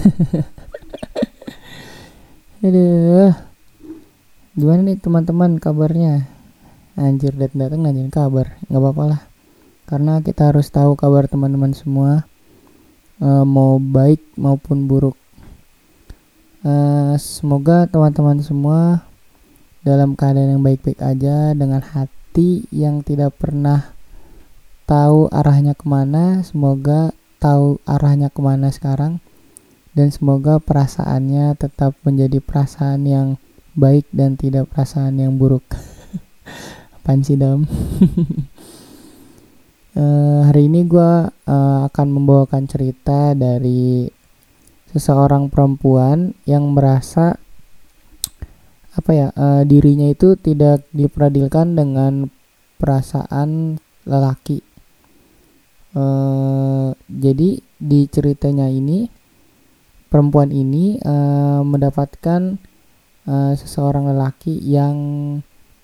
Aduh. Gimana nih teman-teman kabarnya? Anjir datang-datang nanyain kabar. nggak apa-apa lah. Karena kita harus tahu kabar teman-teman semua. Uh, mau baik maupun buruk. Uh, semoga teman-teman semua dalam keadaan yang baik-baik aja dengan hati yang tidak pernah tahu arahnya ke mana semoga tahu arahnya ke mana sekarang dan semoga perasaannya tetap menjadi perasaan yang baik dan tidak perasaan yang buruk. Apaan sih dam? Uh, hari ini gue uh, akan membawakan cerita dari seseorang perempuan yang merasa apa ya uh, dirinya itu tidak diperadilkan dengan perasaan lelaki. Uh, jadi di ceritanya ini perempuan ini uh, mendapatkan uh, seseorang lelaki yang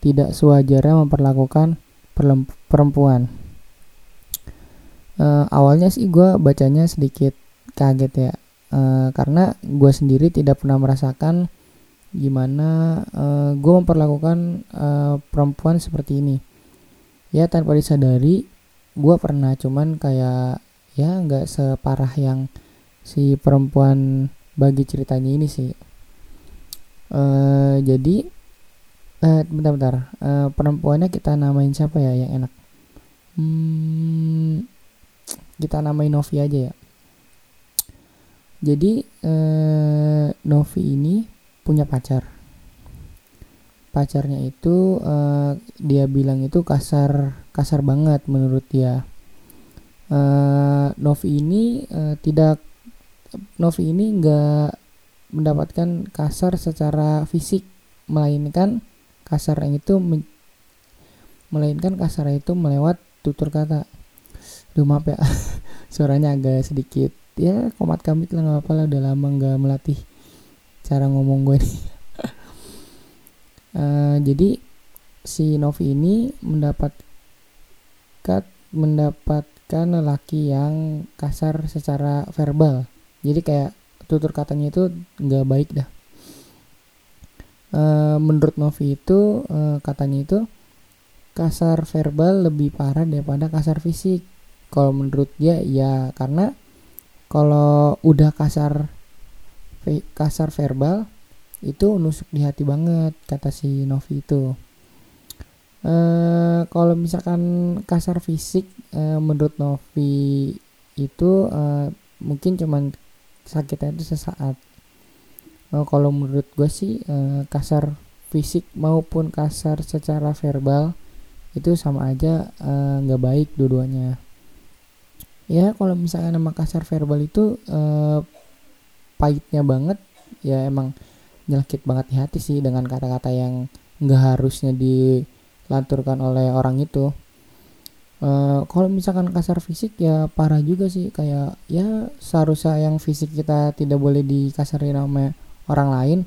tidak sewajarnya memperlakukan perempuan. Uh, awalnya sih gue bacanya sedikit kaget ya, uh, karena gue sendiri tidak pernah merasakan gimana uh, gue memperlakukan uh, perempuan seperti ini. Ya tanpa disadari, gue pernah cuman kayak ya nggak separah yang si perempuan bagi ceritanya ini sih. Uh, jadi uh, bentar-bentar uh, perempuannya kita namain siapa ya yang enak? Hmm, kita namain Novi aja ya. Jadi uh, Novi ini punya pacar. Pacarnya itu uh, dia bilang itu kasar kasar banget menurut dia. Uh, Novi ini uh, tidak Novi ini nggak mendapatkan kasar secara fisik melainkan kasar yang itu melainkan kasar itu melewat tutur kata. Duh maaf ya suaranya agak sedikit. Ya komat kami lah nggak apa lah udah lama nggak melatih cara ngomong gue nih. Uh, jadi si Novi ini mendapatkan mendapatkan lelaki yang kasar secara verbal jadi kayak tutur katanya itu nggak baik dah. E, menurut Novi itu e, katanya itu kasar verbal lebih parah daripada kasar fisik. Kalau menurut dia ya karena kalau udah kasar kasar verbal itu nusuk di hati banget kata si Novi itu. E, kalau misalkan kasar fisik e, menurut Novi itu e, mungkin cuman sakitnya itu sesaat. Oh, kalau menurut gue sih eh, kasar fisik maupun kasar secara verbal itu sama aja eh, nggak baik dua-duanya. Ya kalau misalnya nama kasar verbal itu eh, pahitnya banget ya emang nyelkit banget di hati sih dengan kata-kata yang nggak harusnya dilanturkan oleh orang itu Uh, kalau misalkan kasar fisik ya parah juga sih. Kayak ya seharusnya yang fisik kita tidak boleh dikasarin sama orang lain.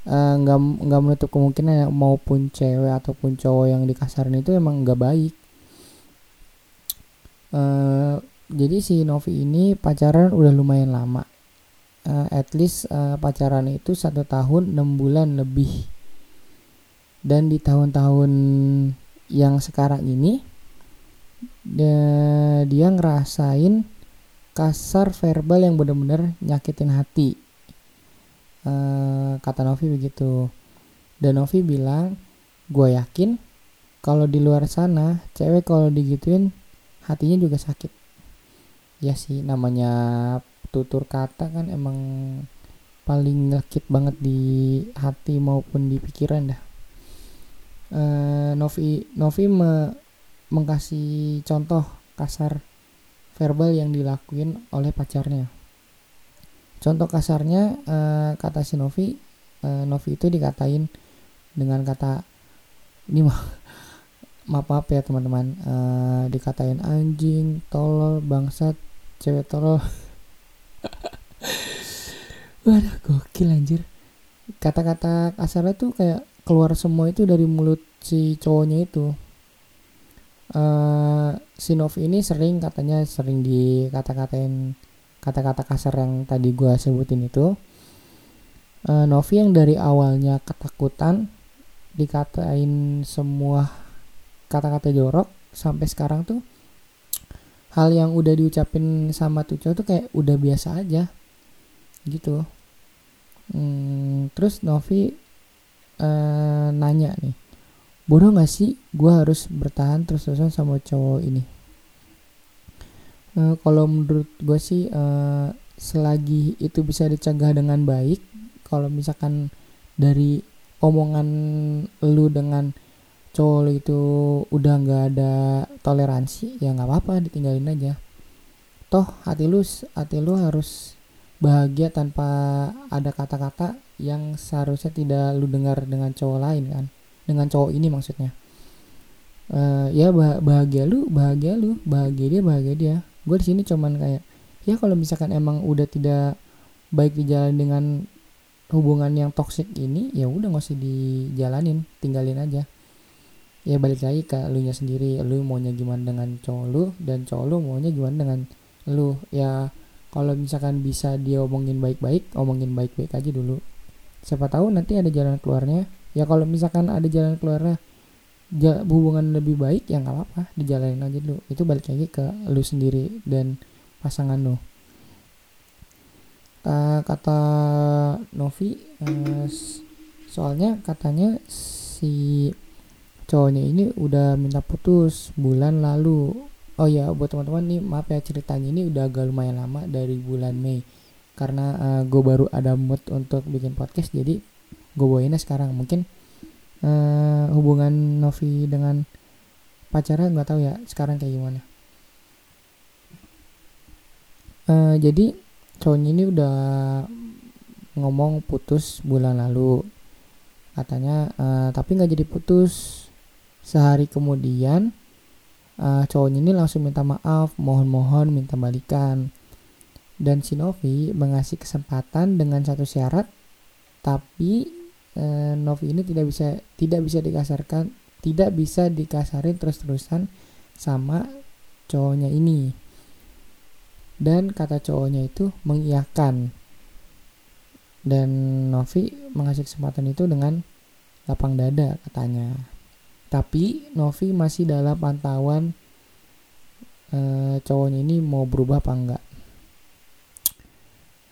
Eh, nggak uh, nggak menutup kemungkinan ya maupun cewek ataupun cowok yang dikasarin itu emang nggak baik. Uh, jadi si Novi ini pacaran udah lumayan lama. Uh, at least uh, pacaran itu satu tahun enam bulan lebih. Dan di tahun-tahun yang sekarang ini dia, dia ngerasain kasar verbal yang benar-benar nyakitin hati. Uh, kata Novi begitu. Dan Novi bilang gue yakin kalau di luar sana cewek kalau digituin hatinya juga sakit. Ya sih namanya tutur kata kan emang paling nyakit banget di hati maupun di pikiran dah. Uh, Novi Novi me, mengkasih contoh kasar verbal yang dilakuin oleh pacarnya. Contoh kasarnya uh, kata si Novi, uh, Novi itu dikatain dengan kata ini mah maaf maaf ya teman-teman uh, dikatain anjing, tolol, bangsat, cewek tolol. Waduh gokil anjir. Kata-kata kasarnya tuh kayak keluar semua itu dari mulut si cowoknya itu uh, si Novi ini sering katanya sering dikata-katain kata-kata kasar yang tadi gue sebutin itu. Uh, Novi yang dari awalnya ketakutan dikatain semua kata-kata jorok sampai sekarang tuh hal yang udah diucapin sama tuh cowok tuh kayak udah biasa aja. Gitu. Hmm, terus Novi uh, nanya nih bodoh gak sih? Gue harus bertahan terus-terusan sama cowok ini. Uh, kalau menurut gue sih uh, selagi itu bisa dicegah dengan baik kalau misalkan dari omongan lu dengan cowok itu udah nggak ada toleransi ya nggak apa-apa ditinggalin aja. Toh hati lu hati lu harus bahagia tanpa ada kata-kata yang seharusnya tidak lu dengar dengan cowok lain kan dengan cowok ini maksudnya. Uh, ya bahagia lu bahagia lu bahagia dia bahagia dia. Gue di sini cuman kayak ya kalau misalkan emang udah tidak baik di jalan dengan hubungan yang toksik ini ya udah nggak usah dijalanin tinggalin aja. Ya balik lagi ke lu nya sendiri lu maunya gimana dengan cowok lu dan cowok lu maunya gimana dengan lu. Ya kalau misalkan bisa dia omongin baik-baik omongin baik-baik aja dulu. Siapa tahu nanti ada jalan keluarnya ya kalau misalkan ada jalan keluarnya hubungan lebih baik ya nggak apa-apa. Dijalanin aja dulu. Itu balik lagi ke lu sendiri dan pasangan lu. Uh, kata Novi uh, soalnya katanya si cowoknya ini udah minta putus bulan lalu. Oh ya buat teman-teman nih maaf ya ceritanya. Ini udah agak lumayan lama dari bulan Mei. Karena uh, gue baru ada mood untuk bikin podcast jadi gue bawainnya sekarang. Mungkin uh, hubungan Novi dengan pacarnya nggak tahu ya sekarang kayak gimana. Uh, jadi cowoknya ini udah ngomong putus bulan lalu. Katanya uh, tapi nggak jadi putus. Sehari kemudian uh, cowoknya ini langsung minta maaf mohon-mohon minta balikan. Dan si Novi mengasih kesempatan dengan satu syarat tapi eh, Novi ini tidak bisa tidak bisa dikasarkan tidak bisa dikasarin terus-terusan sama cowoknya ini. Dan kata cowoknya itu mengiyakan. Dan Novi mengasih kesempatan itu dengan lapang dada katanya. Tapi Novi masih dalam pantauan e, cowoknya ini mau berubah apa enggak.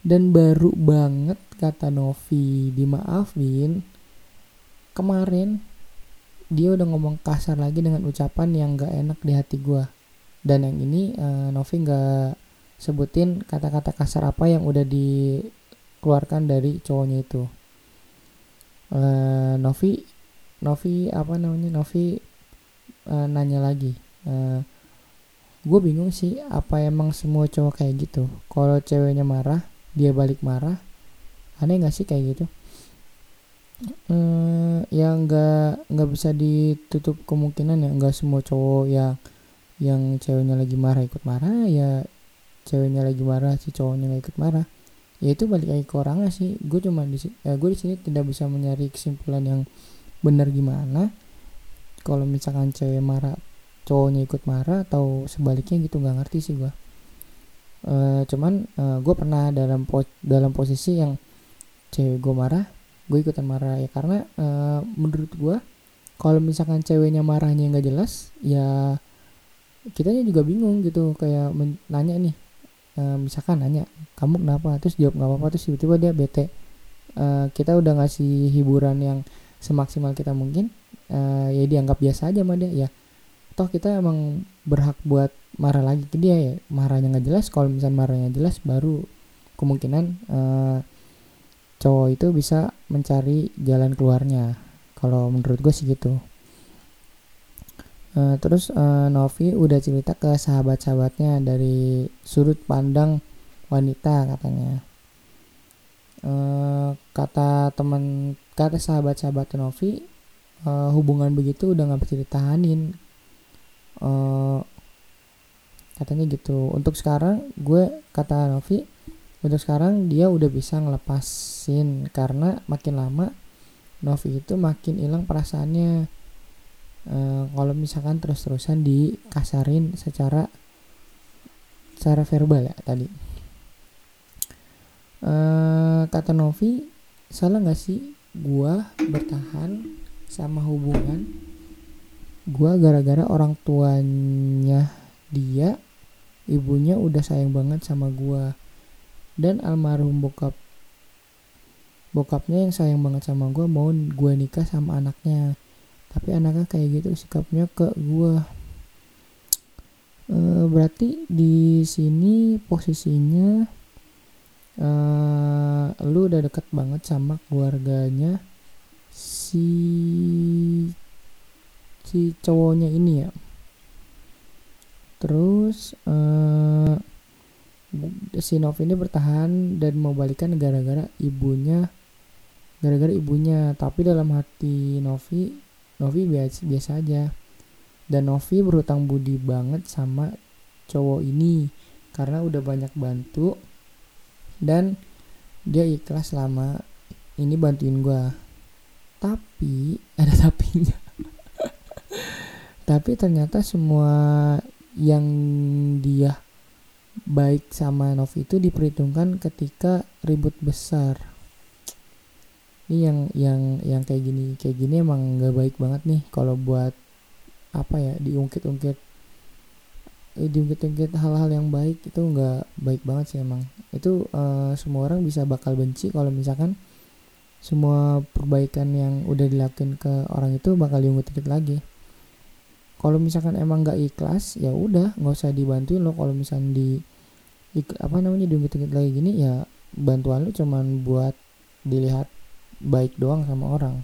Dan baru banget kata Novi dimaafin kemarin dia udah ngomong kasar lagi dengan ucapan yang gak enak di hati gue dan yang ini uh, Novi gak sebutin kata-kata kasar apa yang udah dikeluarkan dari cowoknya itu. Uh, Novi Novi apa namanya Novi uh, nanya lagi uh, gue bingung sih apa emang semua cowok kayak gitu. Kalau ceweknya marah dia balik marah aneh gak sih kayak gitu? Hmm, ya nggak nggak bisa ditutup kemungkinan ya nggak semua cowok yang yang ceweknya lagi marah ikut marah ya ceweknya lagi marah si cowoknya nggak ikut marah. Ya itu balik lagi ke orangnya sih. Gue cuma di ya gue di sini tidak bisa mencari kesimpulan yang benar gimana. Kalau misalkan cewek marah cowoknya ikut marah atau sebaliknya gitu nggak ngerti sih gue uh, cuman uh, eh, gue pernah dalam po dalam posisi yang cewek gue marah gue ikutan marah ya. Karena uh, menurut gue kalau misalkan ceweknya marahnya nggak jelas ya kitanya juga bingung gitu. Kayak nanya nih uh, misalkan nanya kamu kenapa? Terus jawab nggak apa-apa. Terus tiba-tiba dia bete. Uh, kita udah ngasih hiburan yang semaksimal kita mungkin uh, ya dianggap biasa aja sama dia. Ya toh kita emang berhak buat marah lagi ke dia ya. Marahnya nggak jelas kalau misalnya marahnya jelas baru kemungkinan uh, cowok itu bisa mencari jalan keluarnya. Kalau menurut gue sih gitu. Uh, terus uh, Novi udah cerita ke sahabat-sahabatnya dari sudut pandang wanita katanya. Uh, kata teman kata sahabat-sahabat Novi uh, hubungan begitu udah nggak bisa ditahanin. Uh, katanya gitu. Untuk sekarang gue kata Novi untuk sekarang dia udah bisa ngelepasin karena makin lama Novi itu makin hilang perasaannya. Uh, kalau misalkan terus-terusan dikasarin secara secara verbal ya tadi. Uh, kata Novi salah nggak sih gua bertahan sama hubungan gua gara-gara orang tuanya dia ibunya udah sayang banget sama gua dan almarhum bokap bokapnya yang sayang banget sama gua mau gua nikah sama anaknya. Tapi anaknya kayak gitu sikapnya ke gua. E, berarti di sini posisinya e, lu udah deket banget sama keluarganya si si cowoknya ini ya. Terus si Novi ini bertahan dan mau balikan gara-gara ibunya gara-gara ibunya. Tapi dalam hati Novi Novi biasa biasa aja. Dan Novi berhutang budi banget sama cowok ini karena udah banyak bantu dan dia ikhlas lama ini bantuin gue tapi ada tapinya. Tapi ternyata semua yang dia baik sama Novi itu diperhitungkan ketika ribut besar. Ini yang yang yang kayak gini kayak gini emang nggak baik banget nih kalau buat apa ya diungkit-ungkit eh, diungkit-ungkit hal-hal yang baik itu nggak baik banget sih emang. Itu uh, semua orang bisa bakal benci kalau misalkan semua perbaikan yang udah dilakukan ke orang itu bakal diungkit-ungkit lagi kalau misalkan emang nggak ikhlas ya udah nggak usah dibantuin lo. Kalau misalkan di apa namanya diungkit-ungkit lagi gini ya bantuan lo cuman buat dilihat baik doang sama orang.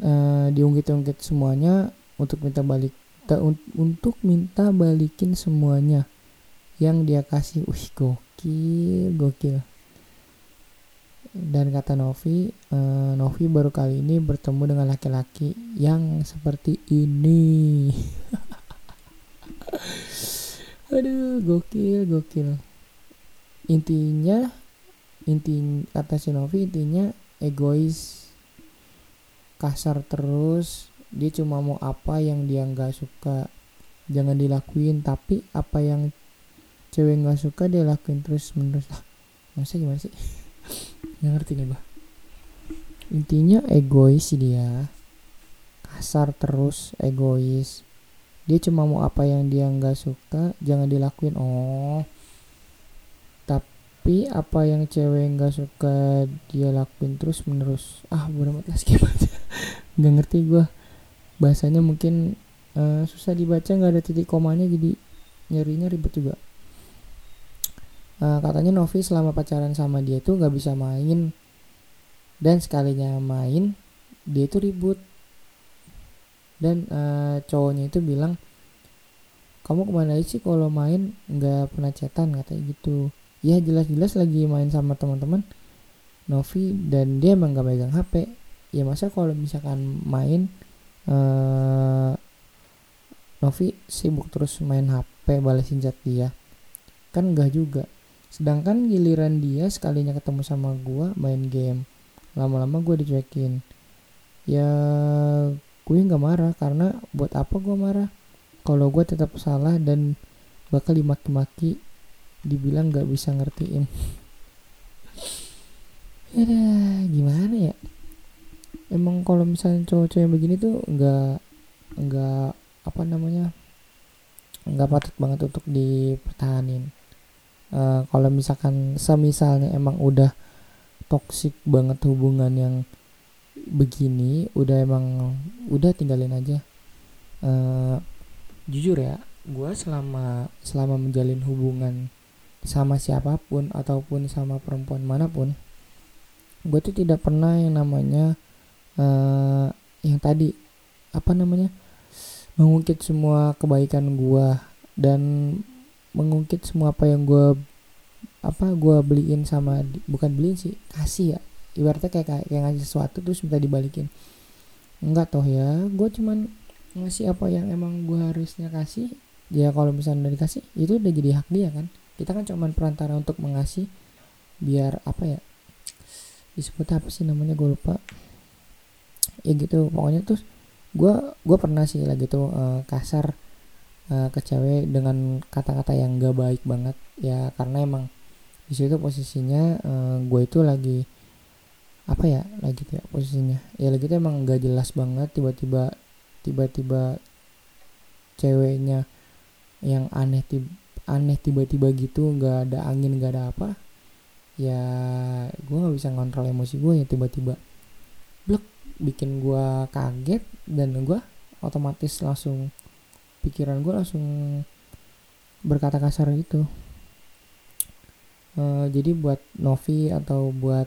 E, diungkit-ungkit semuanya untuk minta balik un, untuk minta balikin semuanya yang dia kasih. Wih gokil gokil dan kata Novi, uh, Novi baru kali ini bertemu dengan laki-laki yang seperti ini. Aduh, gokil, gokil. Intinya, inti kata si Novi intinya egois, kasar terus. Dia cuma mau apa yang dia nggak suka, jangan dilakuin. Tapi apa yang cewek nggak suka dia lakuin terus menerus. Maksudnya gimana sih? nggak ngerti nih bah intinya egois sih dia. Kasar terus egois. Dia cuma mau apa yang dia nggak suka jangan dilakuin. Oh. Tapi apa yang cewek nggak suka dia lakuin terus menerus. Ah beramat lah skip aja. Nggak ngerti gue bahasanya mungkin uh, susah dibaca nggak ada titik komanya jadi nyarinya ribet juga uh, katanya Novi selama pacaran sama dia tuh gak bisa main. Dan sekalinya main dia itu ribut. Dan uh, cowoknya itu bilang kamu ke mana aja sih kalau main? Nggak pernah cetan katanya gitu. Ya jelas-jelas lagi main sama teman-teman Novi dan dia emang gak megang HP ya masa kalau misalkan main uh, Novi sibuk terus main HP balesin chat dia? Kan enggak juga sedangkan giliran dia sekalinya ketemu sama gue main game. Lama-lama gue dicuekin. Ya gue nggak marah karena buat apa gue marah? Kalau gue tetap salah dan bakal dimaki-maki dibilang nggak bisa ngertiin. Ya gimana ya? Emang kalau misalnya cowok-cowok yang begini tuh nggak nggak apa namanya nggak patut banget untuk dipertahanin uh, kalau misalkan semisalnya emang udah toksik banget hubungan yang begini udah emang udah tinggalin aja. Uh, jujur ya gue selama selama menjalin hubungan sama siapa pun ataupun sama perempuan mana pun gue tuh tidak pernah yang namanya uh, yang tadi apa namanya mengungkit semua kebaikan gue dan mengungkit semua apa yang gue apa gue beliin sama bukan beliin sih kasih ya. Ibaratnya kayak kayak, kayak ngasih sesuatu terus minta dibalikin. Enggak toh ya gue cuman ngasih apa yang emang gue harusnya kasih. Ya kalau misalnya udah dikasih itu udah jadi hak dia kan. Kita kan cuman perantara untuk mengasih biar apa ya disebut apa sih namanya gue lupa. Ya gitu pokoknya tuh gue gue pernah sih lagi tuh uh, kasar uh, ke cewek dengan kata-kata yang gak baik banget. Ya karena emang di situ posisinya uh, gue itu lagi apa ya lagi ya posisinya ya lagi tuh emang gak jelas banget tiba-tiba tiba-tiba ceweknya yang aneh tiba aneh tiba-tiba gitu nggak ada angin nggak ada apa ya gue nggak bisa ngontrol emosi gue ya tiba-tiba blek bikin gue kaget dan gue otomatis langsung pikiran gue langsung berkata kasar gitu. Uh, jadi buat Novi atau buat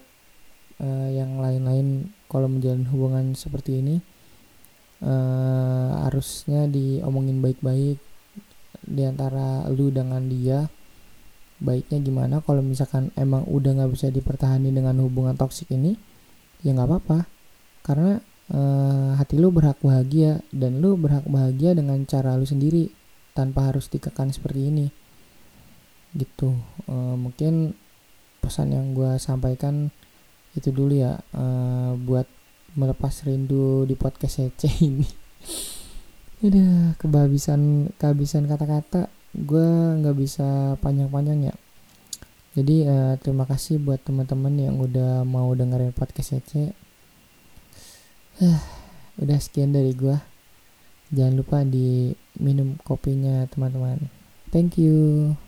uh, yang lain-lain kalau menjalin hubungan seperti ini uh, harusnya diomongin baik-baik di antara lu dengan dia. Baiknya gimana? Kalau misalkan emang udah nggak bisa dipertahani dengan hubungan toksik ini ya nggak apa-apa. Karena uh, hati lu berhak bahagia dan lu berhak bahagia dengan cara lu sendiri tanpa harus dikekang seperti ini. Gitu. Uh, mungkin pesan yang gue sampaikan itu dulu ya uh, buat melepas rindu di podcast Ece ini. Udah kehabisan kehabisan kata-kata. Gue nggak bisa panjang-panjang ya. Jadi uh, terima kasih buat teman-teman yang udah mau dengerin podcast Ece udah sekian dari gue jangan lupa di minum kopinya teman-teman. Thank you